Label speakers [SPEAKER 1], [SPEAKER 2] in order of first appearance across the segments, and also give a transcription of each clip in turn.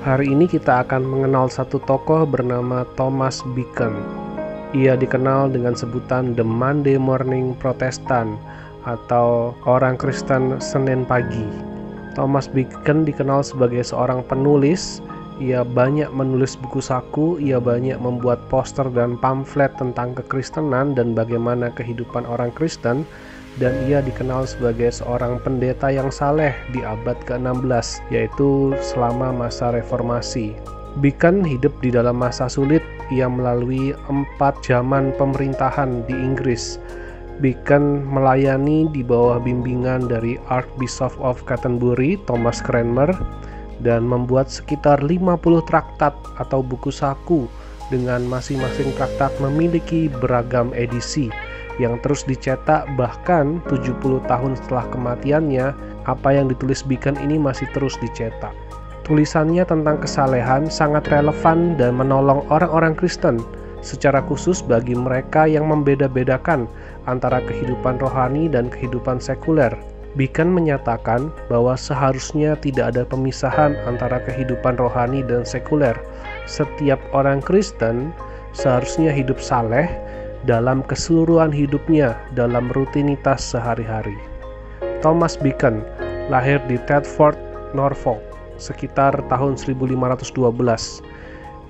[SPEAKER 1] Hari ini kita akan mengenal satu tokoh bernama Thomas Beacon. Ia dikenal dengan sebutan The Monday Morning Protestant atau orang Kristen Senin pagi. Thomas Beacon dikenal sebagai seorang penulis. Ia banyak menulis buku saku, ia banyak membuat poster dan pamflet tentang kekristenan dan bagaimana kehidupan orang Kristen dan ia dikenal sebagai seorang pendeta yang saleh di abad ke-16, yaitu selama masa reformasi. Beacon hidup di dalam masa sulit, ia melalui empat zaman pemerintahan di Inggris. Beacon melayani di bawah bimbingan dari Archbishop of Canterbury, Thomas Cranmer, dan membuat sekitar 50 traktat atau buku saku dengan masing-masing traktat memiliki beragam edisi yang terus dicetak bahkan 70 tahun setelah kematiannya, apa yang ditulis Beacon ini masih terus dicetak. Tulisannya tentang kesalehan sangat relevan dan menolong orang-orang Kristen, secara khusus bagi mereka yang membeda-bedakan antara kehidupan rohani dan kehidupan sekuler. Beacon menyatakan bahwa seharusnya tidak ada pemisahan antara kehidupan rohani dan sekuler. Setiap orang Kristen seharusnya hidup saleh dalam keseluruhan hidupnya dalam rutinitas sehari-hari. Thomas Beacon lahir di Thetford, Norfolk, sekitar tahun 1512.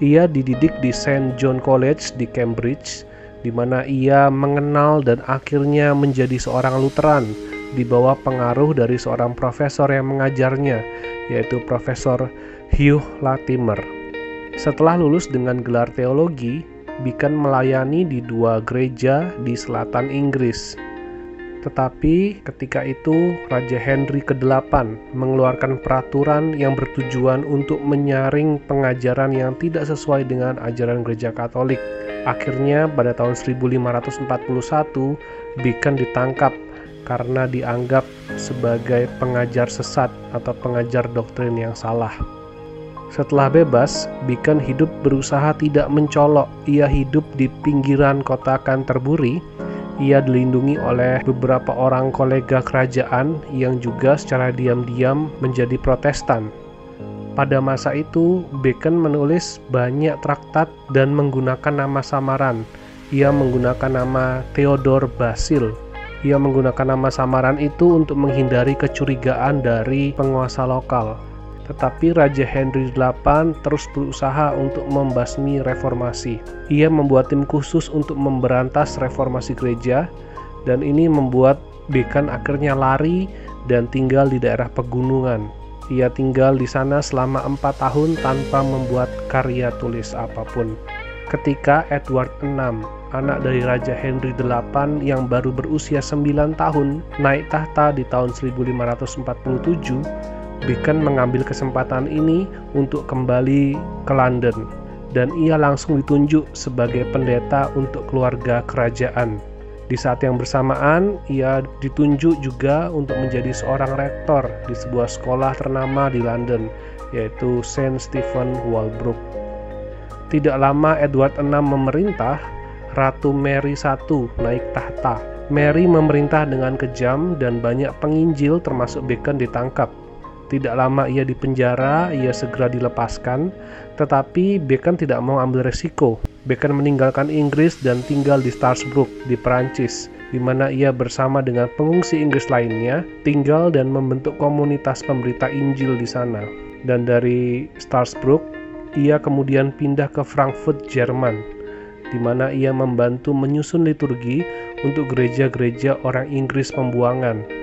[SPEAKER 1] Ia dididik di St. John College di Cambridge, di mana ia mengenal dan akhirnya menjadi seorang Lutheran di bawah pengaruh dari seorang profesor yang mengajarnya, yaitu Profesor Hugh Latimer. Setelah lulus dengan gelar teologi, Beacon melayani di dua gereja di selatan Inggris. Tetapi ketika itu Raja Henry ke-8 mengeluarkan peraturan yang bertujuan untuk menyaring pengajaran yang tidak sesuai dengan ajaran gereja Katolik. Akhirnya pada tahun 1541 Beacon ditangkap karena dianggap sebagai pengajar sesat atau pengajar doktrin yang salah. Setelah bebas, Beacon hidup berusaha tidak mencolok. Ia hidup di pinggiran kota Canterbury. Ia dilindungi oleh beberapa orang kolega kerajaan yang juga secara diam-diam menjadi Protestan. Pada masa itu, Bacon menulis banyak traktat dan menggunakan nama samaran. Ia menggunakan nama Theodore Basil. Ia menggunakan nama samaran itu untuk menghindari kecurigaan dari penguasa lokal. Tetapi Raja Henry VIII terus berusaha untuk membasmi reformasi. Ia membuat tim khusus untuk memberantas reformasi gereja, dan ini membuat Bacon akhirnya lari dan tinggal di daerah pegunungan. Ia tinggal di sana selama empat tahun tanpa membuat karya tulis apa pun. Ketika Edward VI, anak dari Raja Henry VIII yang baru berusia 9 tahun, naik tahta di tahun 1547, Beacon mengambil kesempatan ini untuk kembali ke London dan ia langsung ditunjuk sebagai pendeta untuk keluarga kerajaan. Di saat yang bersamaan, ia ditunjuk juga untuk menjadi seorang rektor di sebuah sekolah ternama di London, yaitu Saint Stephen Walbrook. Tidak lama Edward VI memerintah, Ratu Mary I naik tahta. Mary memerintah dengan kejam dan banyak penginjil termasuk Bacon ditangkap. Tidak lama ia dipenjara, ia segera dilepaskan, tetapi Bacon tidak mau ambil resiko. Bacon meninggalkan Inggris dan tinggal di Starsbrook di Perancis, di mana ia bersama dengan pengungsi Inggris lainnya tinggal dan membentuk komunitas pemberita Injil di sana. Dan dari Starsbrook, ia kemudian pindah ke Frankfurt, Jerman, di mana ia membantu menyusun liturgi untuk gereja-gereja orang Inggris pembuangan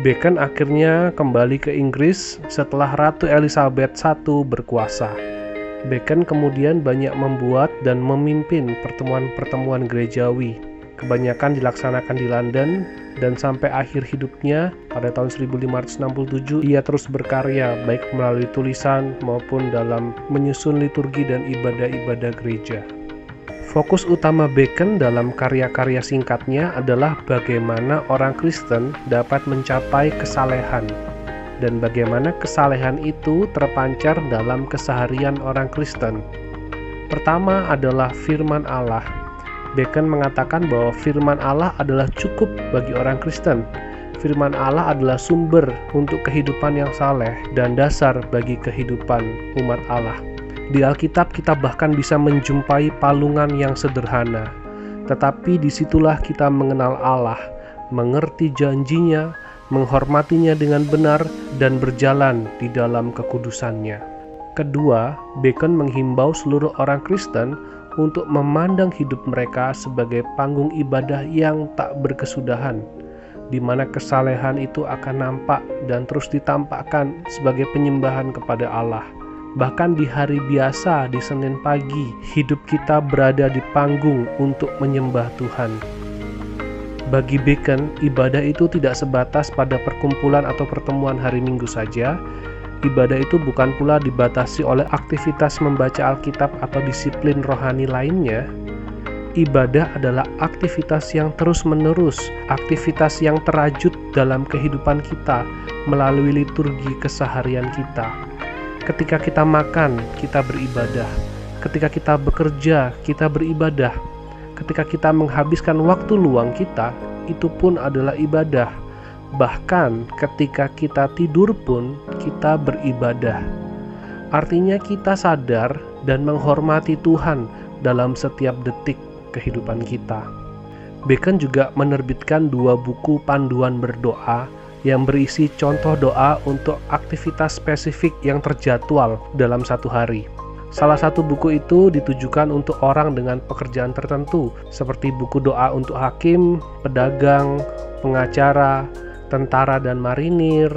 [SPEAKER 1] Bacon akhirnya kembali ke Inggris setelah Ratu Elizabeth I berkuasa. Bacon kemudian banyak membuat dan memimpin pertemuan-pertemuan gerejawi. Kebanyakan dilaksanakan di London dan sampai akhir hidupnya pada tahun 1567 ia terus berkarya baik melalui tulisan maupun dalam menyusun liturgi dan ibadah-ibadah gereja. Fokus utama Bacon dalam karya-karya singkatnya adalah bagaimana orang Kristen dapat mencapai kesalehan dan bagaimana kesalehan itu terpancar dalam keseharian orang Kristen. Pertama adalah firman Allah. Bacon mengatakan bahwa firman Allah adalah cukup bagi orang Kristen. firman Allah adalah sumber untuk kehidupan yang saleh dan dasar bagi kehidupan umat Allah. Di Alkitab kita bahkan bisa menjumpai palungan yang sederhana, tetapi di situlah kita mengenal Allah, mengerti janjinya, menghormatinya dengan benar, dan berjalan di dalam kekudusannya. Kedua, Bacon menghimbau seluruh orang Kristen untuk memandang hidup mereka sebagai panggung ibadah yang tak berkesudahan, di mana kesalehan itu akan nampak dan terus ditampakkan sebagai penyembahan kepada Allah. Bahkan di hari biasa, di Senin pagi, hidup kita berada di panggung untuk menyembah Tuhan. Bagi Bacon, ibadah itu tidak sebatas pada perkumpulan atau pertemuan hari Minggu saja. Ibadah itu bukan pula dibatasi oleh aktivitas membaca Alkitab atau disiplin rohani lainnya. Ibadah adalah aktivitas yang terus-menerus, aktivitas yang terajut dalam kehidupan kita melalui liturgi keseharian kita Ketika kita makan, kita beribadah. Ketika kita bekerja, kita beribadah. Ketika kita menghabiskan waktu luang kita, itu pun adalah ibadah. Bahkan ketika kita tidur pun, kita beribadah. Artinya, kita sadar dan menghormati Tuhan dalam setiap detik kehidupan kita. Bacon juga menerbitkan dua buku panduan berdoa yang berisi contoh doa untuk aktivitas spesifik yang terjadwal dalam satu hari. Salah satu buku itu ditujukan untuk orang dengan pekerjaan tertentu, seperti buku doa untuk hakim, pedagang, pengacara, tentara dan marinir,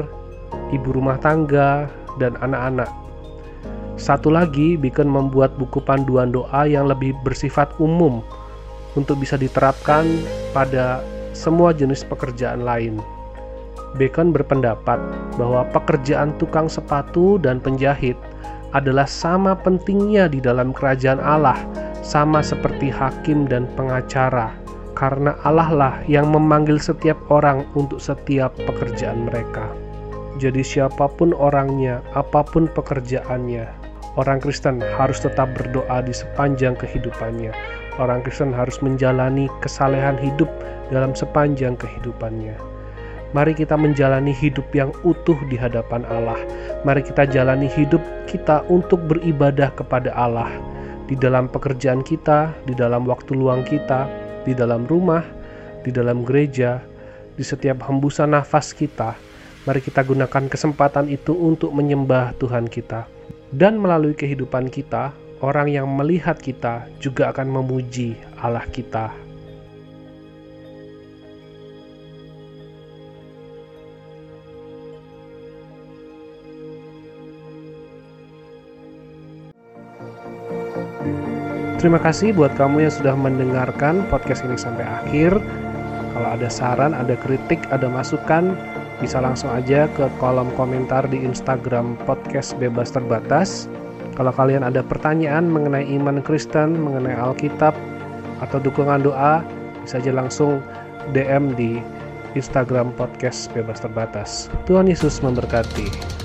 [SPEAKER 1] ibu rumah tangga, dan anak-anak. Satu lagi, Beacon membuat buku panduan doa yang lebih bersifat umum untuk bisa diterapkan pada semua jenis pekerjaan lain. Bacon berpendapat bahwa pekerjaan tukang sepatu dan penjahit adalah sama pentingnya di dalam kerajaan Allah, sama seperti hakim dan pengacara, karena Allah lah yang memanggil setiap orang untuk setiap pekerjaan mereka. Jadi, siapa pun orangnya, apa pun pekerjaannya, orang Kristen harus tetap berdoa di sepanjang kehidupannya. Orang Kristen harus menjalani kesalehan hidup dalam sepanjang kehidupannya. Mari kita menjalani hidup yang utuh di hadapan Allah. Mari kita jalani hidup kita untuk beribadah kepada Allah di dalam pekerjaan kita, di dalam waktu luang kita, di dalam rumah, di dalam gereja, di setiap hembusan nafas kita. Mari kita gunakan kesempatan itu untuk menyembah Tuhan kita. Dan melalui kehidupan kita, orang yang melihat kita juga akan memuji Allah kita. Terima kasih buat kamu yang sudah mendengarkan podcast ini sampai akhir. Kalau ada saran, ada kritik, ada masukan, bisa langsung aja ke kolom komentar di Instagram podcast bebas terbatas. Kalau kalian ada pertanyaan mengenai iman Kristen, mengenai Alkitab, atau dukungan doa, bisa aja langsung DM di Instagram podcast bebas terbatas. Tuhan Yesus memberkati.